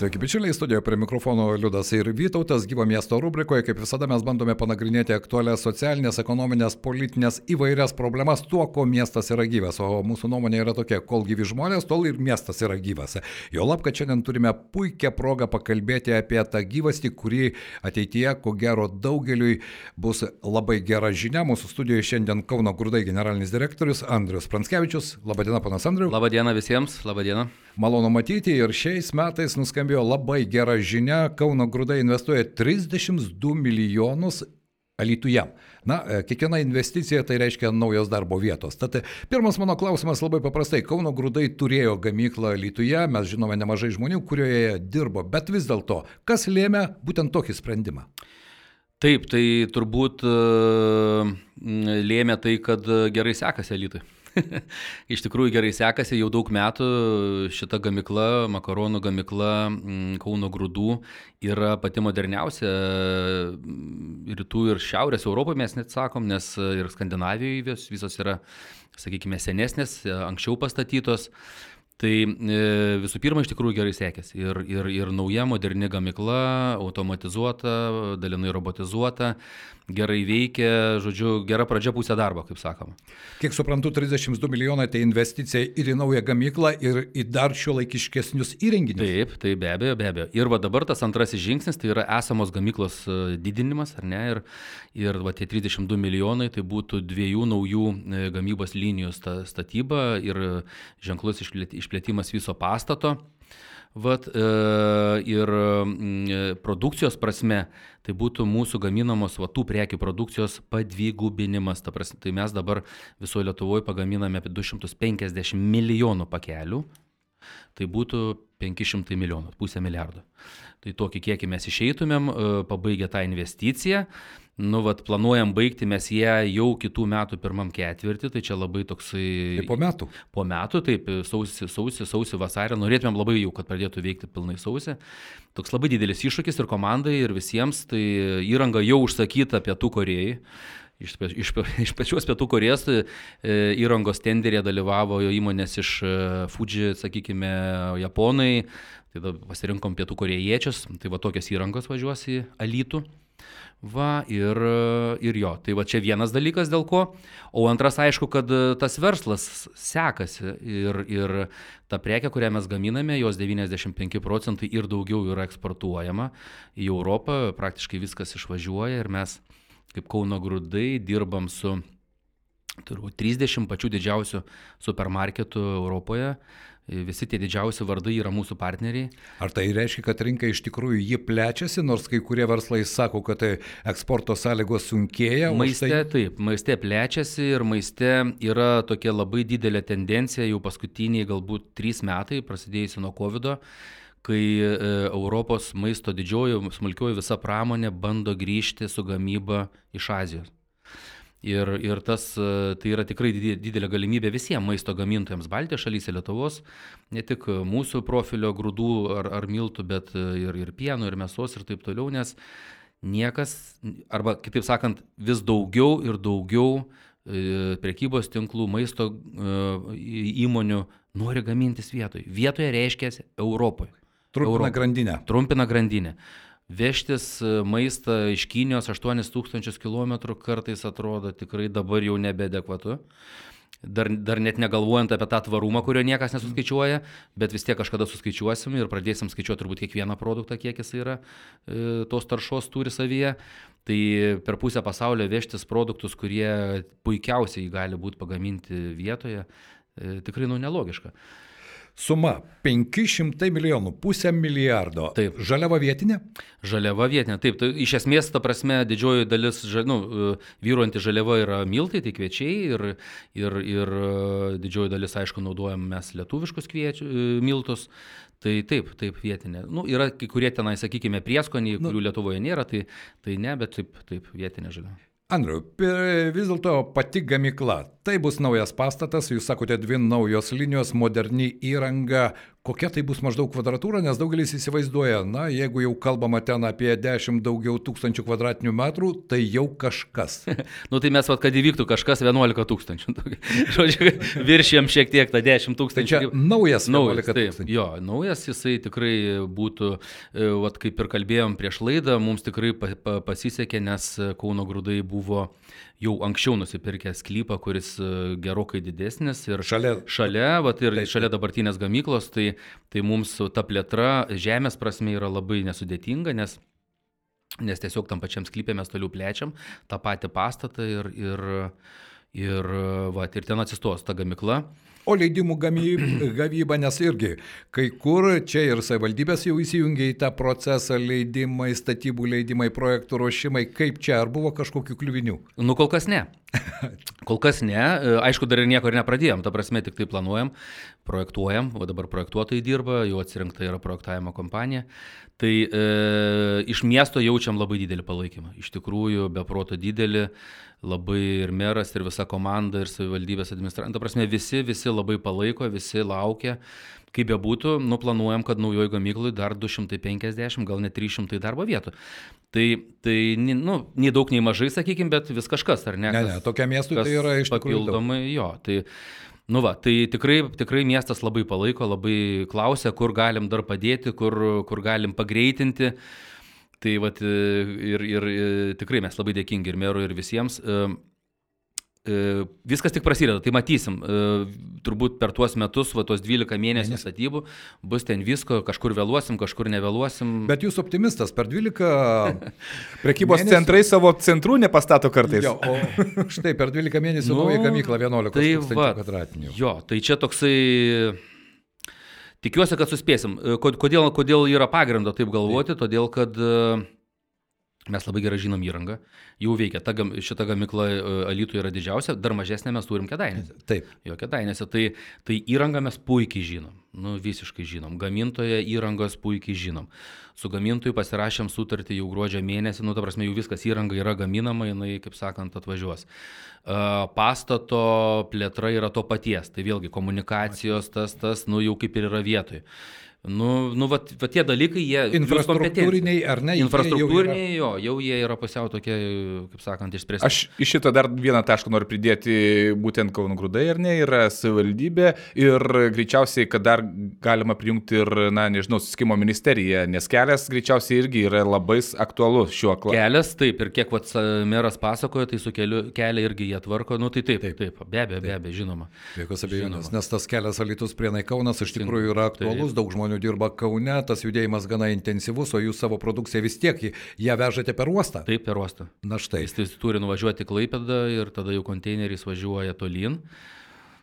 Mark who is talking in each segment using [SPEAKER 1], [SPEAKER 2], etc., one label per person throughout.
[SPEAKER 1] Sveiki, bičiuliai, studijoje prie mikrofono Liudas ir Vytautas, gyvo miesto rubrikoje, kaip visada mes bandome panagrinėti aktualias socialinės, ekonominės, politinės įvairias problemas tuo, ko miestas yra gyvas. O mūsų nuomonė yra tokia, kol gyvi žmonės, tol ir miestas yra gyvas. Jo lab, kad šiandien turime puikią progą pakalbėti apie tą gyvastį, kuri ateityje, ko gero, daugeliui bus labai gera žinia. Mūsų studijoje šiandien Kauno Grūdai generalinis direktorius Andrius Pranskevičius. Labadiena, panas Andriu.
[SPEAKER 2] Labadiena visiems, labadiena.
[SPEAKER 1] Malonu matyti ir šiais metais nuskambėjo labai gera žinia, Kauno grūdai investuoja 32 milijonus Alituje. Na, e, kiekviena investicija tai reiškia naujos darbo vietos. Tad e, pirmas mano klausimas labai paprastai. Kauno grūdai turėjo gamyklą Alituje, mes žinome nemažai žmonių, kurioje dirbo, bet vis dėlto, kas lėmė būtent tokį sprendimą?
[SPEAKER 2] Taip, tai turbūt uh, lėmė tai, kad gerai sekasi Alitui. Iš tikrųjų gerai sekasi, jau daug metų šita gamikla, makaronų gamikla mm, Kauno grūdų yra pati moderniausia mm, rytų ir šiaurės Europoje, mes net sakom, nes ir Skandinavijoje visos yra, sakykime, senesnės, anksčiau pastatytos. Tai e, visų pirma, iš tikrųjų gerai sekėsi. Ir, ir, ir nauja, moderni gamikla, automatizuota, dalinai robotizuota, gerai veikia, žodžiu, gera pradžia pusė darbo, kaip sakoma.
[SPEAKER 1] Kiek suprantu, 32 milijonai tai investicija ir į naują gamyklą, ir į dar šio laikiškesnius įrenginius.
[SPEAKER 2] Taip, tai be abejo, be abejo. Ir va dabar tas antrasis žingsnis, tai yra esamos gamyklos e, didinimas, ar ne? Ir, ir va tie 32 milijonai, tai būtų dviejų naujų e, gamybos linijų statyba ir ženklus išplėtimas viso pastato. Vat, e, ir e, produkcijos prasme, tai būtų mūsų gaminamos vatų prekių produkcijos padvigubinimas. Ta prasme, tai mes dabar visoje Lietuvoje pagaminame apie 250 milijonų pakelių. Tai būtų 500 milijonų, pusę milijardo. Tai tokį kiekį mes išeitumėm, e, pabaigę tą investiciją. Nu, vat, planuojam baigti mes ją jau kitų metų pirmam ketvirtį, tai čia labai toksai...
[SPEAKER 1] Tai po metų?
[SPEAKER 2] Po metų, taip, sausį, sausį, sausį vasarį, norėtumėm labai jau, kad pradėtų veikti pilnai sausį. Toks labai didelis iššūkis ir komandai, ir visiems, tai įranga jau užsakyta Pietų Korejai. Iš, iš, iš pačios Pietų Korejos e, įrangos tenderėje dalyvavo įmonės iš e, Fuji, sakykime, Japonai, tai pasirinkom Pietų Korejiečius, tai va tokios įrangos važiuos į Alytų. Va, ir, ir jo, tai va čia vienas dalykas dėl ko. O antras, aišku, kad tas verslas sekasi. Ir, ir ta prekė, kurią mes gaminame, jos 95 procentai ir daugiau yra eksportuojama į Europą, praktiškai viskas išvažiuoja ir mes kaip Kauno grūdai dirbam su turbūt 30 pačių didžiausių supermarketų Europoje visi tie didžiausi vardai yra mūsų partneriai.
[SPEAKER 1] Ar tai reiškia, kad rinka iš tikrųjų ji plečiasi, nors kai kurie verslai sako, kad tai eksporto sąlygos sunkėja?
[SPEAKER 2] Maiste tai... taip, maiste plečiasi ir maiste yra tokia labai didelė tendencija jau paskutiniai galbūt trys metai, prasidėjusi nuo COVID. Kai e, Europos maisto didžioji, smulkioji visa pramonė bando grįžti su gamyba iš Azijos. Ir, ir tas, e, tai yra tikrai didelė galimybė visiems maisto gamintojams Baltijos šalyse, Lietuvos, ne tik mūsų profilio grūdų ar, ar miltų, bet ir, ir pieno, ir mėsos ir taip toliau, nes niekas, arba kitaip sakant, vis daugiau ir daugiau e, prekybos tinklų, maisto e, įmonių nori gamintis vietoje. Vietoje reiškia Europoje.
[SPEAKER 1] Trumpina Euro... grandinę.
[SPEAKER 2] Trumpina grandinę. Vežtis e, maistą iš Kinijos 8000 km kartais atrodo tikrai dabar jau nebeadekvatu. Dar, dar net negalvojant apie tą tvarumą, kurio niekas nesuskaičiuoja, bet vis tiek kažkada suskaičiuosim ir pradėsim skaičiuoti turbūt kiekvieną produktą, kiek jis yra, e, tos taršos turi savyje. Tai per pusę pasaulio vežtis produktus, kurie puikiausiai gali būti pagaminti vietoje, e, tikrai nu nelogiška.
[SPEAKER 1] Suma 500 milijonų, pusę milijardo.
[SPEAKER 2] Taip.
[SPEAKER 1] Žaliava vietinė?
[SPEAKER 2] Žaliava vietinė, taip. Tai iš esmės, ta prasme, didžioji dalis, nu, vyruojanti žaliava yra miltai, tai kviečiai ir, ir, ir didžioji dalis, aišku, naudojam mes lietuviškus kviečių, miltus. Tai taip, taip vietinė. Nu, yra kai kurie tenai, sakykime, prieskoniai, nu. kurių Lietuvoje nėra, tai, tai ne, bet taip, taip vietinė žaliava.
[SPEAKER 1] Andriu, vis dėlto pati gamykla. Tai bus naujas pastatas, jūs sakote, dvi naujos linijos, moderni įranga. Kokia tai bus maždaug kvadratūra, nes daugelis įsivaizduoja, na, jeigu jau kalbama ten apie 10 daugiau tūkstančių kvadratinių metrų, tai jau kažkas.
[SPEAKER 2] nu tai mes, vat, kad įvyktų kažkas 11 tūkstančių. Žodžiu, viršėm šiek tiek tą 10
[SPEAKER 1] Tai
[SPEAKER 2] tūkstančių.
[SPEAKER 1] čia naujas
[SPEAKER 2] Naujas,
[SPEAKER 1] 11
[SPEAKER 2] taip, jo, naujas jisai tikrai būtų, e, vat, kaip ir kalbėjom prieš laidą, mums tikrai pa, pa, pasisekė, nes Kauno grūdai buvo jau anksčiau nusipirkę sklypą, kuris e, gerokai didesnis ir
[SPEAKER 1] Šalia.
[SPEAKER 2] šalia, vat, ir
[SPEAKER 1] Taip,
[SPEAKER 2] šalia dabartinės gamyklos, tai, tai mums ta plėtra žemės prasme yra labai nesudėtinga, nes nes tiesiog tam pačiam sklypė mes toliau plečiam tą patį pastatą ir, ir, ir, va, ir ten atsistos ta gamykla.
[SPEAKER 1] O leidimų gavyba, nes irgi kai kur čia ir savivaldybės jau įsijungia į tą procesą leidimai, statybų leidimai, projektų ruošimai. Kaip čia, ar buvo kažkokių kliuvinių?
[SPEAKER 2] Nu, kol kas ne. Kol kas ne. Aišku, dar ir nieko ir nepradėjom. Ta prasme, tik tai planuojam, projektuojam. O dabar projektuotojai dirba, jau atsirinkta yra projektavimo kompanija. Tai e, iš miesto jaučiam labai didelį palaikymą. Iš tikrųjų, be proto didelį. Labai ir meras, ir visa komanda, ir savivaldybės administracija. Ta prasme, visi, visi labai palaiko, visi laukia. Kaip be būtų, nuplanuojam, kad naujoji gamyklai dar 250, gal net 300 darbo vietų. Tai, tai nu, nei daug, nei mažai, sakykime, bet vis kažkas, ar ne?
[SPEAKER 1] Ne,
[SPEAKER 2] Kas-
[SPEAKER 1] ne, tokiam miestui
[SPEAKER 2] kas
[SPEAKER 1] tai yra iš tikrųjų daug.
[SPEAKER 2] Papildomai, jo. Tai, nu va, tai tikrai, tikrai miestas labai palaiko, labai klausia, kur galim dar padėti, kur, kur galim pagreitinti. Tai vat, ir, ir e, tikrai mes labai dėkingi ir merui, ir visiems. E, Viskas tik prasideda, tai matysim. E, Turbūt per tuos metus, va, tos 12 mėnesių statybų, bus ten visko, kažkur vėluosim, kažkur nevėluosim.
[SPEAKER 1] Bet jūs optimistas, per 12...
[SPEAKER 3] Prekybos
[SPEAKER 1] Mėnesių.
[SPEAKER 3] centrai savo centrų nepastato kartais.
[SPEAKER 1] Jo, o štai per 12 mėnesių
[SPEAKER 2] Nu,
[SPEAKER 1] nauja gamykla 11
[SPEAKER 2] tai va,
[SPEAKER 1] kvadratinių.
[SPEAKER 2] Jo, tai čia toksai. Tikiuosi, kad suspėsim. E, Kod- Kodėl, kodėl yra pagrindo taip galvoti? Todėl, kad e, mes labai gerai žinom įrangą. Jau veikia. Ta, šita gamykla Alytų yra didžiausia, dar mažesnė mes turim kedainėse.
[SPEAKER 1] Taip.
[SPEAKER 2] Jo kedainėse. Tai, tai įrangą mes puikiai žinom. Nu, visiškai žinom. Gamintoje įrangos puikiai žinom. Su gamintoju pasirašėm sutartį jau gruodžio mėnesį, nu, ta prasme, jau viskas įranga yra gaminama, jinai, kaip sakant, atvažiuos. E, Pastato plėtra yra to paties, tai vėlgi komunikacijos, tas, tas, nu, jau kaip ir yra vietoj. Nu, nu va, va tie dalykai, jie...
[SPEAKER 1] Infrastruktūriniai ar ne? jie jau yra-
[SPEAKER 2] Infrastruktūriniai, jo, jau jie yra pusiau tokie, kaip sakant, išspręsti.
[SPEAKER 3] Aš iš šito dar vieną tašką noriu pridėti, būtent Kauno grūdai ar ne, yra savivaldybė ir greičiausiai, kad dar galima prijungti ir, na, nežinau, susikimo ministerija, nes kelias greičiausiai irgi yra labai aktualus šiuo klausimu.
[SPEAKER 2] Kelias, taip, ir kiek vats meras pasakojo, tai su keliu, kelią irgi jie tvarko, nu tai taip, taip, taip be abejo, be abejo, žinoma.
[SPEAKER 1] Jokios abejonės, nes tas kelias Alytus prienai Kaunas iš tikrųjų yra aktualus, daug žmonių dirba Kaune, tas judėjimas gana intensyvus, o jūs savo produkciją vis tiek ją vežate per uostą.
[SPEAKER 2] Taip, per uostą.
[SPEAKER 1] Na štai.
[SPEAKER 2] Jis tai turi nuvažiuoti klaipėdą ir tada jau konteineriais važiuoja tolyn.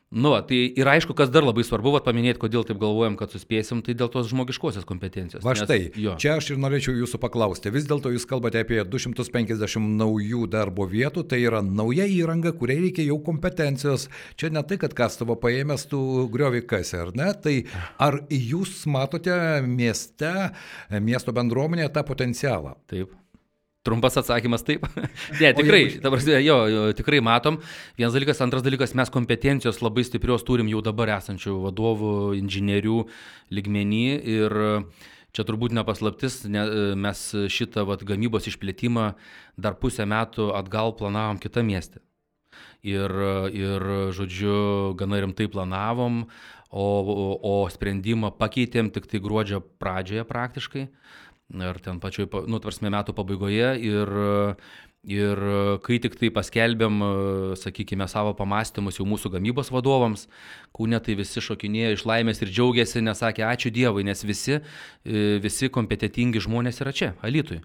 [SPEAKER 2] Nu, va, tai ir aišku, kas dar labai svarbu, va, paminėti, kodėl taip galvojam, kad suspėsim, tai dėl tos žmogiškosios kompetencijos.
[SPEAKER 1] Va
[SPEAKER 2] Nes-
[SPEAKER 1] štai,
[SPEAKER 2] jo.
[SPEAKER 1] čia aš ir norėčiau jūsų paklausti. Vis dėlto jūs kalbate apie 250 naujų darbo vietų, tai yra nauja įranga, kuriai reikia jau kompetencijos. Čia ne tai, kad kastuvo paėmęs tų griovį kas, ar ne? Tai ar jūs matote mieste, miesto bendruomenėje tą potencialą?
[SPEAKER 2] Taip. Trumpas atsakymas taip. ne, tikrai,
[SPEAKER 1] jeigu-
[SPEAKER 2] prasme, jo, jo, tikrai matom. Vienas dalykas, antras dalykas, mes kompetencijos labai stiprios turim jau dabar esančių vadovų, inžinierių ligmenį ir čia turbūt nepaslaptis, ne, mes šitą vat, gamybos išplėtimą dar pusę metų atgal planavom kitą miestę. Ir, ir, žodžiu, gana rimtai planavom, o, o, o sprendimą pakeitėm tik tai gruodžio pradžioje praktiškai ar ten pačioj, pa- nu, tvarsime metų pabaigoje ir, ir kai tik tai paskelbėm, sakykime, savo pamastymus jau mūsų gamybos vadovams, kūne tai visi šokinėjo iš laimės ir džiaugiasi, nes sakė ačiū Dievui, nes visi, e, visi kompetitingi žmonės yra čia, Alitui.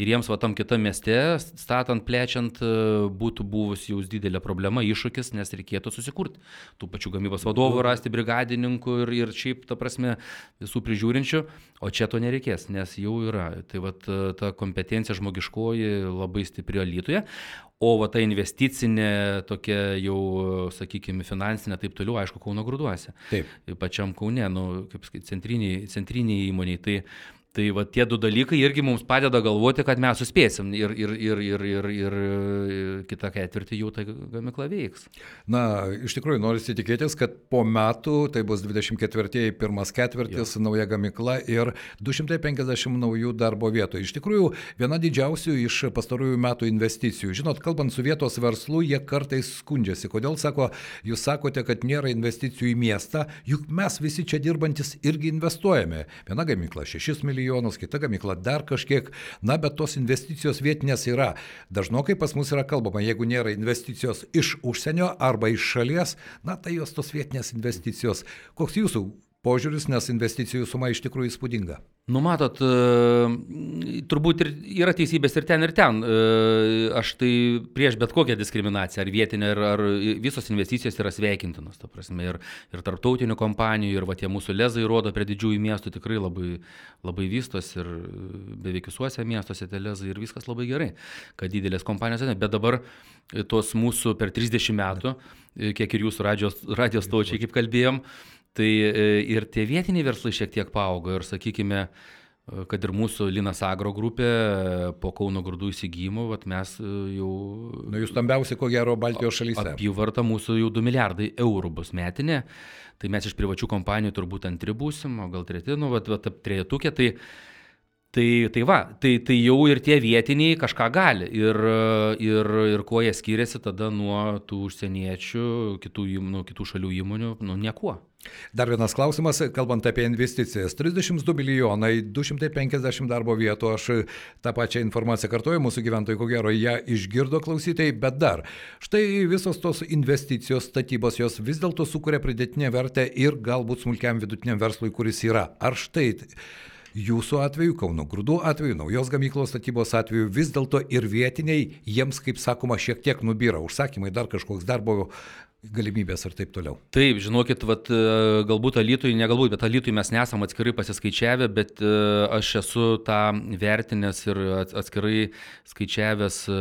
[SPEAKER 2] Ir jiems va tam kitam mieste, statant, plečiant, e, būtų buvus jau didelė problema, iššūkis, nes reikėtų susikurti tų pačių gamybos vadovų, rasti brigadininkų ir, ir šiaip, ta prasme, visų prižiūrinčių, o čia to nereikės, nes jau yra. Tai va ta kompetencija žmogiškoji labai stipri Lietuvoje, o va ta investicinė, tokia jau, sakykime, finansinė, taip toliau, aišku, Kauno grūduose
[SPEAKER 1] Taip.
[SPEAKER 2] pačiam Kaune, nu, kaip sakyti, centriniai, centriniai įmoniai. Tai, Tai va tie du dalykai irgi mums padeda galvoti, kad mes suspėsim ir, ir, ir, ir, ir, ir kitą ketvirtį jau ta gamykla veiks.
[SPEAKER 1] Na, iš tikrųjų, norisi tikėtis, kad po metų, tai bus 24-ieji pirmas ketvirtis, jo. nauja gamykla ir 250 naujų darbo vietų. Iš tikrųjų, viena didžiausių iš pastarųjų metų investicijų. Žinot, kalbant su vietos verslu, jie kartais skundžiasi. Kodėl, sako, jūs sakote, kad nėra investicijų į miestą, juk mes visi čia dirbantis irgi investuojame. Viena gamykla 6 milijonų milijonus, kita gamykla dar kažkiek, na, bet tos investicijos vietinės yra. Dažnokai pas mus yra kalbama, jeigu nėra investicijos iš užsienio arba iš šalies, na, tai jos tos vietinės investicijos. Koks jūsų požiūris, nes investicijų suma iš tikrųjų įspūdinga.
[SPEAKER 2] Numatot, e, turbūt ir yra teisybės ir ten, ir ten. E, aš tai prieš bet kokią diskriminaciją, ar vietinę, ar, ar visos investicijos yra sveikintinos, ta prasme, ir, ir tarptautinių kompanijų, ir va tie mūsų lezai rodo prie didžiųjų miestų tikrai labai, labai vystos ir beveik visuose miestuose tie lezai ir viskas labai gerai, kad didelės kompanijos, bet dabar tos mūsų per 30 metų, kiek ir jūsų radijos, radijos taučiai, kaip kalbėjom, Tai e, ir tie vietiniai verslai šiek tiek paaugo ir, sakykime, e, kad ir mūsų Linas Agro grupė e, po Kauno grūdų vat mes jau...
[SPEAKER 1] Na, jūs stambiausi, ko gero, Baltijos šalyse.
[SPEAKER 2] Apyvarta mūsų jau 2 milijardai eurų bus metinė, tai mes iš privačių kompanijų turbūt antri būsim, o gal treti, nu, vat, vat, trejetukė, tai... Tai, tai va, tai, tai jau ir tie vietiniai kažką gali. Ir, ir, ir kuo jie skiriasi tada nuo tų užsieniečių, kitų, nu, kitų šalių įmonių, nu niekuo.
[SPEAKER 1] Dar vienas klausimas, kalbant apie investicijas. 32 milijonai, 250 darbo vietų, aš tą pačią informaciją kartuoju, mūsų gyventojai ko gero ją išgirdo klausytojai, bet dar. Štai visos tos investicijos, statybos, jos vis dėlto sukuria pridėtinę vertę ir galbūt smulkiam vidutiniam verslui, kuris yra. Ar štai jūsų atveju, Kauno grūdų atveju, naujos gamyklos statybos atveju vis dėlto ir vietiniai jiems, kaip sakoma, šiek tiek nubyra. Užsakymai dar kažkoks darbo galimybės ir taip toliau.
[SPEAKER 2] Taip, žinokit, vat, e, galbūt Alitui, ne galbūt, bet Alitui mes nesam atskirai pasiskaičiavę, bet e, aš esu tą vertinęs ir atskirai skaičiavęs e,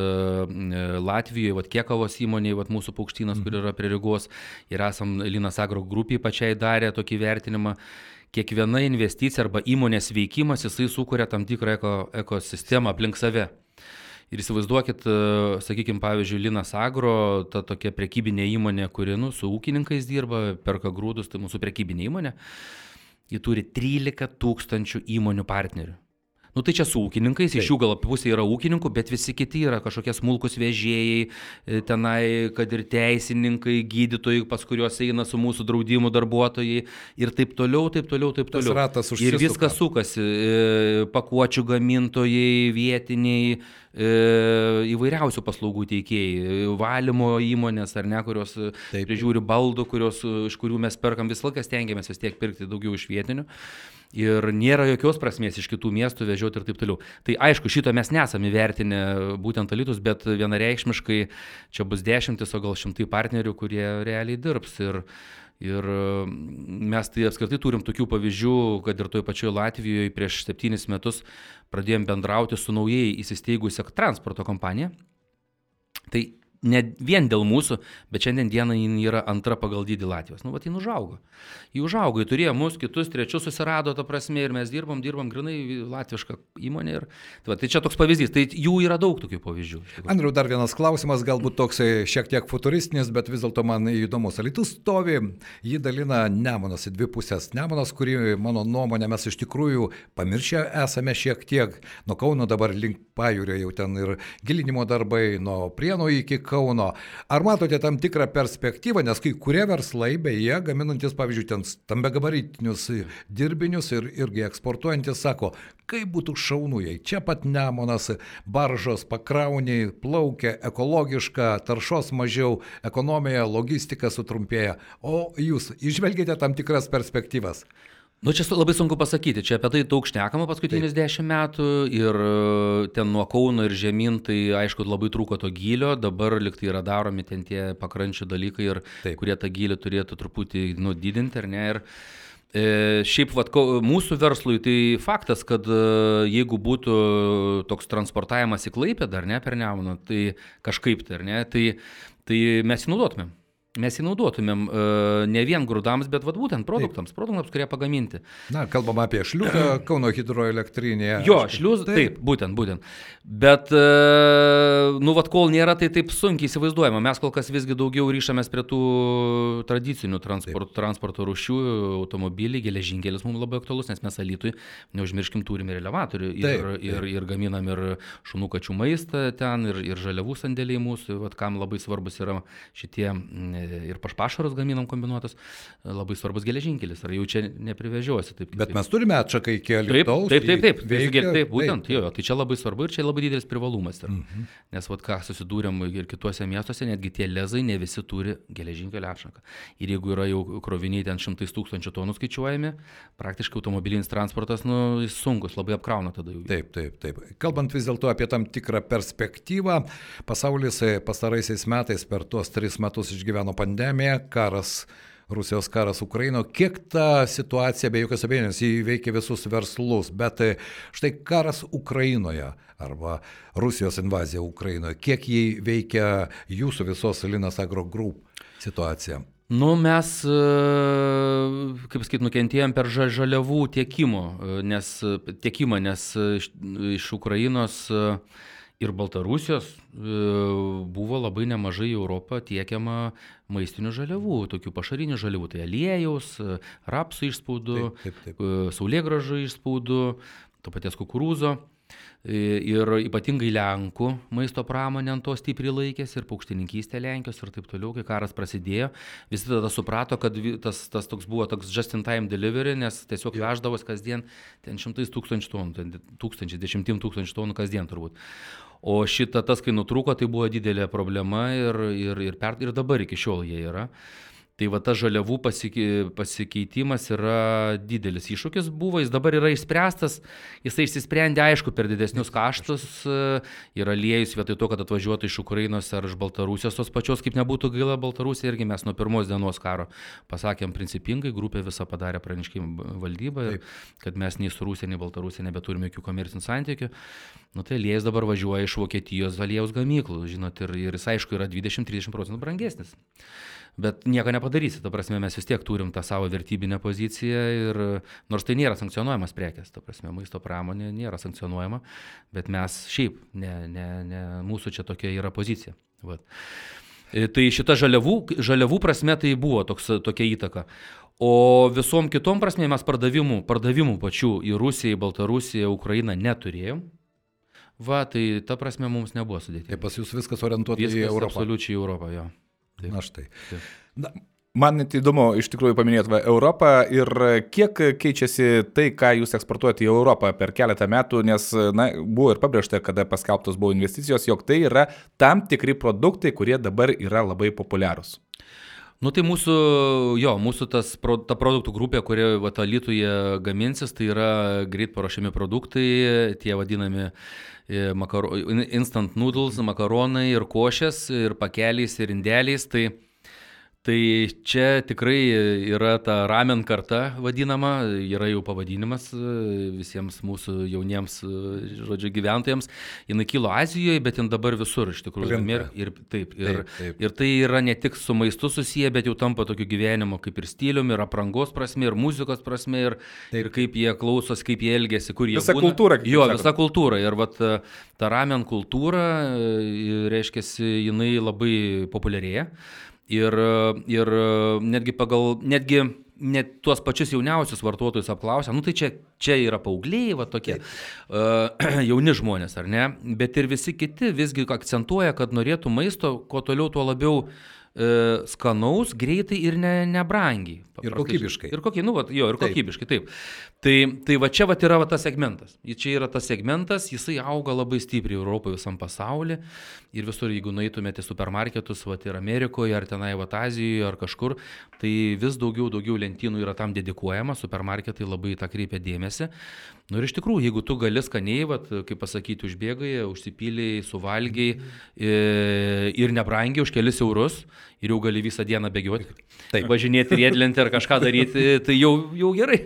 [SPEAKER 2] Latvijoje, vat, Kiekavos įmonėje, vat, mūsų paukštynas, mhm. kur yra prie Rygos, ir esam Linas Agro grupiai pačiai darę tokį vertinimą kiekviena investicija arba įmonės veikimas, jisai sukuria tam tikrą eko, ekosistemą aplink save. Ir įsivaizduokit, e, sakykime, pavyzdžiui, Linas Agro, ta tokia prekybinė įmonė, kuri nu, su ūkininkais dirba, perka grūdus, tai mūsų prekybinė įmonė, ji turi 13 tūkstančių įmonių partnerių. Nu tai čia su ūkininkais, Taip. iš jų gal pusė yra ūkininkų, bet visi kiti yra kažkokie smulkus vežėjai, e, tenai, kad ir teisininkai, gydytojai, pas kuriuos eina su mūsų draudimu darbuotojai ir taip toliau, taip toliau, taip toliau. Ir viskas sukasi, e, pakuočių gamintojai, vietiniai, įvairiausių paslaugų teikėjai, valymo įmonės ar ne, kurios Taip. prižiūri baldų, kurios, iš kurių mes perkam visą laiką stengiamės vis tiek pirkti daugiau iš vietinių ir nėra jokios prasmės iš kitų miestų vežioti ir taip toliau. Tai aišku, šito mes nesame įvertinę būtent alytus, bet vienareikšmiškai čia bus dešimtis, o gal šimtai partnerių, kurie realiai dirbs. Ir, Ir mes tai apskritai turim tokių pavyzdžių, kad ir toje pačioje Latvijoje prieš septynis metus pradėjom bendrauti su naujai įsisteigusią transporto kompanija. Tai ne vien dėl mūsų, bet šiandien dieną jin yra antra pagal dydį Latvijos. Nu, va, jin užaugo. Ji užaugo, ji turėjo mus, kitus, trečius susirado, ta prasme, ir mes dirbam, dirbam grinai latvišką įmonę. Ir, tai, va, tai čia toks pavyzdys, tai jų yra daug tokių pavyzdžių.
[SPEAKER 1] Andriu, dar vienas klausimas, galbūt toks šiek tiek futuristinis, bet vis dėlto man įdomus. Alitus stovi, jį dalina Nemonas į dvi pusės. Nemonas, kurį, mano nuomonė, mes iš tikrųjų pamiršę esame šiek tiek. Nuo Kauno dabar link pajūrio jau ten ir gilinimo darbai, nuo Prieno iki Kauno. Ar matote tam tikrą perspektyvą, nes kai kurie verslai, beje, gaminantis, pavyzdžiui, ten stambiagabaritinius dirbinius ir irgi eksportuojantis, sako, kaip būtų šaunu, jei čia pat Nemonas, baržos pakrauniai, plaukia ekologiška, taršos mažiau, ekonomija, logistika sutrumpėja. O jūs išvelgėte tam tikras perspektyvas?
[SPEAKER 2] Nu, čia labai sunku pasakyti, čia apie tai daug šnekama paskutinius dešimt metų ir e, ten nuo Kauno ir žemyn, tai aišku, labai trūko to gylio, dabar liktai yra daromi ten tie pakrančių dalykai, ir, Taip. kurie tą gylį turėtų truputį nudidinti, ar ne? Ir, E, šiaip vat, mūsų verslui tai faktas, kad e, jeigu būtų toks transportavimas į Klaipę dar ne per Nemuną, tai kažkaip tai, ne, tai, tai mes jį naudotumėm. Mes jį naudotumėm e, ne vien grūdams, bet vat, būtent produktams, taip. produktams, kurie pagaminti.
[SPEAKER 1] Na, kalbam apie šliuzą Kauno hidroelektrinėje.
[SPEAKER 2] Jo, šliuzą, taip. taip, būtent, būtent. Bet, e, nu, vat, kol nėra, tai taip sunkiai įsivaizduojama. Mes kol kas visgi daugiau ryšamės prie tų tradicinių transport, transporto rušių, automobiliai, geležinkelis mums labai aktualus, nes mes alytui, neužmirškim, turim ir elevatorių ir, taip, taip. ir, ir gaminam ir šunų kačių maistą ten, ir, ir žaliavų sandėliai mūsų, vat, kam labai svarbus yra šitie ir pašarus gaminam kombinuotus, labai svarbus geležinkelis, ar jau čia neprivežiuosi. Taip,
[SPEAKER 1] Bet taip. mes turime atšaką iki kelių.
[SPEAKER 2] Taip, taip, taip, taip, veikia, taip, būtent, taip. Jo, tai čia labai svarbu ir čia labai didelis privalumas. Yra. Mhm. Nes vat ką susidūrėm ir kituose miestuose, netgi tie lezai ne visi turi geležinkelio atšaką. Ir jeigu yra jau kroviniai ten šimtais tūkstančių tonų skaičiuojami, praktiškai automobilinis transportas, nu, sunkus, labai apkrauna tada jau.
[SPEAKER 1] Taip, taip, taip. Kalbant vis dėlto apie tam tikrą perspektyvą, pasaulis pastaraisiais metais per tuos tris metus išgyveno Irano pandemija, karas, Rusijos karas Ukraino, kiek ta situacija be jokios abejonės įveikia visus verslus, bet e, štai karas Ukrainoje arba Rusijos invazija Ukrainoje, kiek jį veikia jūsų visos Linas Agro Group situacija?
[SPEAKER 2] Nu, mes, e, kaip sakyt, nukentėjom per žaliavų tiekimo, e, nes, tiekimą, nes iš Ukrainos ir Baltarusijos e, buvo labai nemažai į Europą tiekiama maistinių žaliavų, tokių pašarinių žaliavų, tai aliejaus, rapsų išspaudų. E, saulėgražų išspaudų, to paties kukurūzo. Ir ypatingai Lenkų maisto pramonė ant to stipriai laikėsi ir paukštininkystė Lenkijos ir taip toliau, kai karas prasidėjo. Visi tada suprato, kad tas, tas toks buvo toks just in time delivery, nes tiesiog veždavos kasdien ten šimtais tūkstančių tonų, tūkstančiai, dešimtim tūkstančių tonų kasdien turbūt. O šita tas, kai nutrūko, tai buvo didelė problema ir, ir, ir, per, ir dabar iki šiol jie yra. Tai va tas žaliavų pasikeitimas yra didelis. Iššūkis buvo, jis dabar yra išspręstas, jisai išsisprendė aišku per didesnius kaštus ir aliejus vietoj to, kad atvažiuotų iš Ukrainos ar iš Baltarusijos tos pačios, kaip nebūtų gaila Baltarusija, irgi mes nuo pirmos dienos karo pasakėm principingai, grupė visą padarė praneškimą valdybą, ir, kad mes nei su Rusija, nei Baltarusija nebeturime jokių komercinių santykių. Nu tai aliejus dabar važiuoja iš Vokietijos aliejus gamyklų, žinot, ir, ir jis aišku yra 20-30 procentų brangesnis bet nieko nepadarysi, ta prasme mes vis tiek turim tą savo vertybinę poziciją ir nors tai nėra sankcionuojamas prekes, ta prasme maisto pramonė nėra sankcionuojama, bet mes šiaip, ne, ne, ne, mūsų čia tokia yra pozicija. Vat. E, tai šita žaliavų, žaliavų prasme tai buvo toks, tokia įtaka. O visom kitom prasme mes pardavimų, pardavimų pačių į Rusiją, į Baltarusiją, Ukrainą neturėjom. Va, tai ta prasme mums nebuvo sudėtinga.
[SPEAKER 1] Tai pas jūs viskas orientuota viskas į Europą.
[SPEAKER 2] Absoliučiai į Europą, jo.
[SPEAKER 1] Taip. Na štai. Taip. Na,
[SPEAKER 3] Man net įdomu, iš tikrųjų paminėt va, Europą ir kiek keičiasi tai, ką jūs eksportuojate į Europą per keletą metų, nes na, buvo ir pabrėžta, kada paskelbtos buvo investicijos, jog tai yra tam tikri produktai, kurie dabar yra labai populiarūs.
[SPEAKER 2] Nu tai mūsų, jo, mūsų tas, ta produktų grupė, kurie Vatalituje gaminsis, tai yra greit paruošiami produktai, tie vadinami e, makaro, instant noodles, makaronai ir košės, ir pakeliais, ir indeliais. Tai Tai čia tikrai yra ta ramen karta vadinama, yra jau pavadinimas e, visiems mūsų jauniems, e, žodžiu, gyventojams. Jis kilo Azijoje, bet jin dabar visur iš tikrųjų. Ir, ir, taip, ir, taip, taip. ir tai yra ne tik su maistu susiję, bet jau tampa tokiu gyvenimu kaip ir stiliumi, ir aprangos prasme, ir muzikos prasme, ir, taip. ir kaip jie klausos, kaip jie elgesi, kur jie.
[SPEAKER 3] Visa būna. kultūra.
[SPEAKER 2] Jo, sakot. visa kultūra. Ir vat, ta ramen kultūra, e, reiškia, jinai labai populiarėja. Ir, ir netgi pagal, netgi net tuos pačius jauniausius vartotojus apklausę, nu tai čia, čia yra paaugliai, va tokie uh, jauni žmonės, ar ne, bet ir visi kiti visgi akcentuoja, kad norėtų maisto, kuo toliau, tuo labiau uh, skanaus, greitai ir ne, nebrangiai.
[SPEAKER 1] Ir kokybiškai.
[SPEAKER 2] Ir koky, nu, va, jo, ir taip. kokybiškai, taip. Tai, tai va čia va yra va tas segmentas. Čia yra tas segmentas, jisai auga labai stipriai Europoje, visam pasaulyje. Ir visur, jeigu nueitumėte supermarketus, va ir Amerikoje, ar tenai va Azijoje, ar kažkur, tai vis daugiau, daugiau lentynų yra tam dedikuojama, supermarketai labai tą kreipia dėmesį. Nu ir iš tikrųjų, jeigu tu gali skaniai, vat, kaip pasakyti, užbėgai, užsipyliai, suvalgiai e, ir nebrangiai už kelis eurus, ir jau gali visą dieną bėgioti. Taip. Važinėti riedlinti ar kažką daryti, tai jau, jau gerai.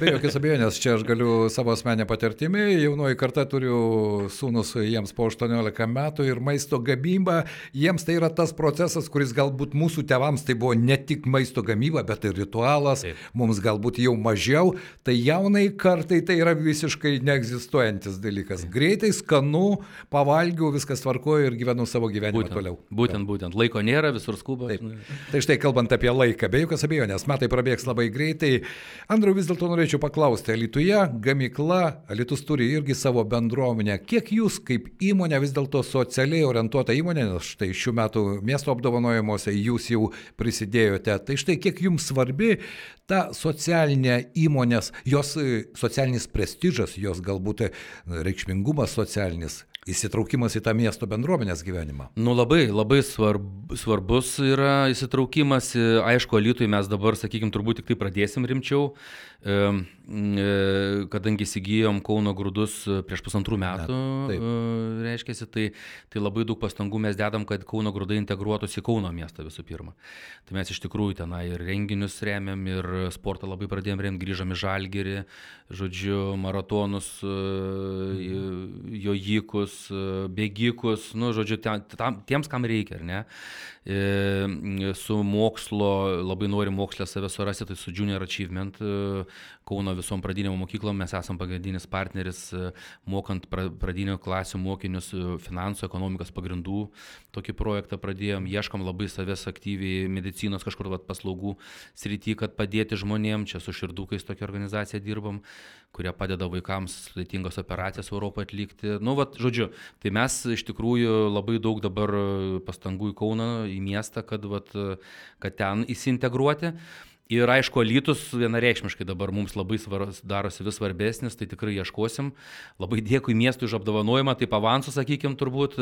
[SPEAKER 1] Be jokios abejonės, čia aš galiu savo asmenę patirtimį, jaunoji karta turiu sūnus jiems po 18 metų ir maisto gamyba, jiems tai yra tas procesas, kuris galbūt mūsų tevams tai buvo ne tik maisto gamyba, bet ir ritualas, Taip. mums galbūt jau mažiau, tai jaunai kartai tai yra visiškai neegzistuojantis dalykas. Greitai, skanu, pavalgiau, viskas tvarkoju ir gyvenu savo gyvenimą
[SPEAKER 2] būtent,
[SPEAKER 1] toliau.
[SPEAKER 2] Būtent, būtent. Laiko nėra, visur skuba.
[SPEAKER 1] Taip. Tai štai kalbant apie laiką, be jokios abejonės, metai prabėgs labai greitai. Andriu, vis dėlto norėčiau paklausti, Lietuvoje gamykla, Lietus turi irgi savo bendruomenę. Kiek jūs kaip įmonė vis dėlto socialiai orientuota įmonė, nes štai šių metų miesto apdovanojimuose jūs jau prisidėjote, tai štai kiek jums svarbi ta socialinė įmonės, jos socialinis prestižas, jos galbūt reikšmingumas socialinis, įsitraukimas į tą miesto bendruomenės gyvenimą?
[SPEAKER 2] Nu labai, labai svarb, svarbus yra įsitraukimas. Aišku, Lietuvai mes dabar, sakykime, turbūt tik tai pradėsim rimčiau, e, kadangi įsigijom Kauno grūdus prieš pusantrų metų, Net, reiškia, tai, tai labai daug pastangų mes dedam, kad Kauno grūdai integruotųsi į Kauno miestą visų pirma. Tai mes iš tikrųjų tenai ir renginius remiam, ir sportą labai pradėjom remti, grįžom į Žalgerį, žodžiu, maratonus, jojikus, bėgikus, nu, žodžiu, tam, tiems, kam reikia, ar ne. E, su mokslo, labai nori mokslę save surasti, tai su Junior Achievement e, Kauno visom pradinėm mokyklom mes esam pagrindinis partneris, e, mokant pradinio klasių mokinius finansų, ekonomikos pagrindų. Tokį projektą pradėjom, ieškam labai savęs aktyviai medicinos kažkur vat, paslaugų srity, kad padėti žmonėm, čia su širdukais tokia organizacija dirbam, kurie padeda vaikams sudėtingas operacijas Europoje atlikti. Nu, vat, žodžiu, tai mes iš tikrųjų labai daug dabar pastangų į Kauną į miestą, kad, vat, kad ten įsintegruoti. Ir aišku, Lytus vienareikšmiškai dabar mums labai svars, darosi vis svarbesnis, tai tikrai ieškosim. Labai dėkui miestui už apdovanojimą, tai avansų, sakykime, turbūt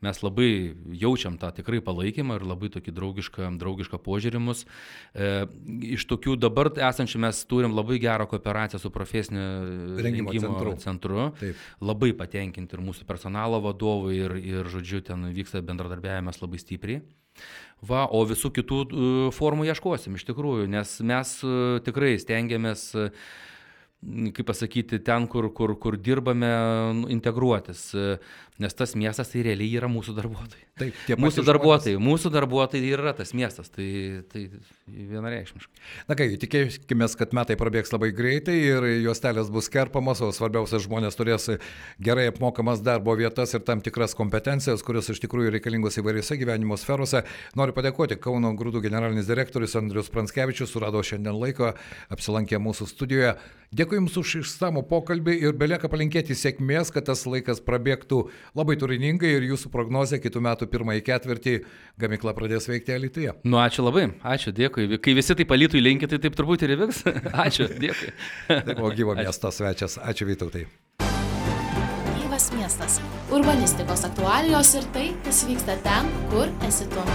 [SPEAKER 2] mes labai jaučiam tą tikrai palaikymą ir labai tokį draugišką, draugišką požiūrimus. E, iš tokių dabar esančių mes turim labai gerą kooperaciją su profesiniu rengimo, rengimo centru. centru. Taip. Labai patenkinti ir mūsų personalo vadovai ir, ir, žodžiu, ten vyksta bendradarbiavimas labai stipriai. Va, o visų kitų e, formų ieškosim iš tikrųjų, nes mes e, tikrai stengiamės kaip pasakyti, ten, kur, kur, kur dirbame, nu, integruotis, nes tas miestas tai realiai yra mūsų darbuotojai.
[SPEAKER 1] Taip,
[SPEAKER 2] mūsų darbuotojai, žmonės. mūsų darbuotojai yra tas miestas, tai, tai vienareikšmiškai.
[SPEAKER 1] Na ką, tikėkime, kad metai prabėgs labai greitai ir jos telės bus kerpamos, o svarbiausia, žmonės turės gerai apmokamas darbo vietas ir tam tikras kompetencijas, kurios iš tikrųjų reikalingos įvairiose gyvenimo sferose. Noriu padėkoti Kauno grūdų generalinis direktorius Andrius Pranskevičius, surado šiandien laiko, apsilankė mūsų studijoje. Dėkui Jums už išsamų pokalbį ir belieka palinkėti sėkmės, kad tas laikas prabėgtų labai turiningai ir Jūsų prognozija kitų metų pirmąjį ketvirtį gamykla pradės veikti Alituje.
[SPEAKER 2] Nu, ačiū labai, ačiū, dėkui. Kai visi tai palytų įlinkit, tai taip turbūt ir įvyks. Ačiū, dėkui.
[SPEAKER 1] O gyvo miesto svečias, ačiū Vytautai.
[SPEAKER 4] Gyvas miestas. Urbanistikos aktualijos ir tai, kas vyksta ten, kur esi tu.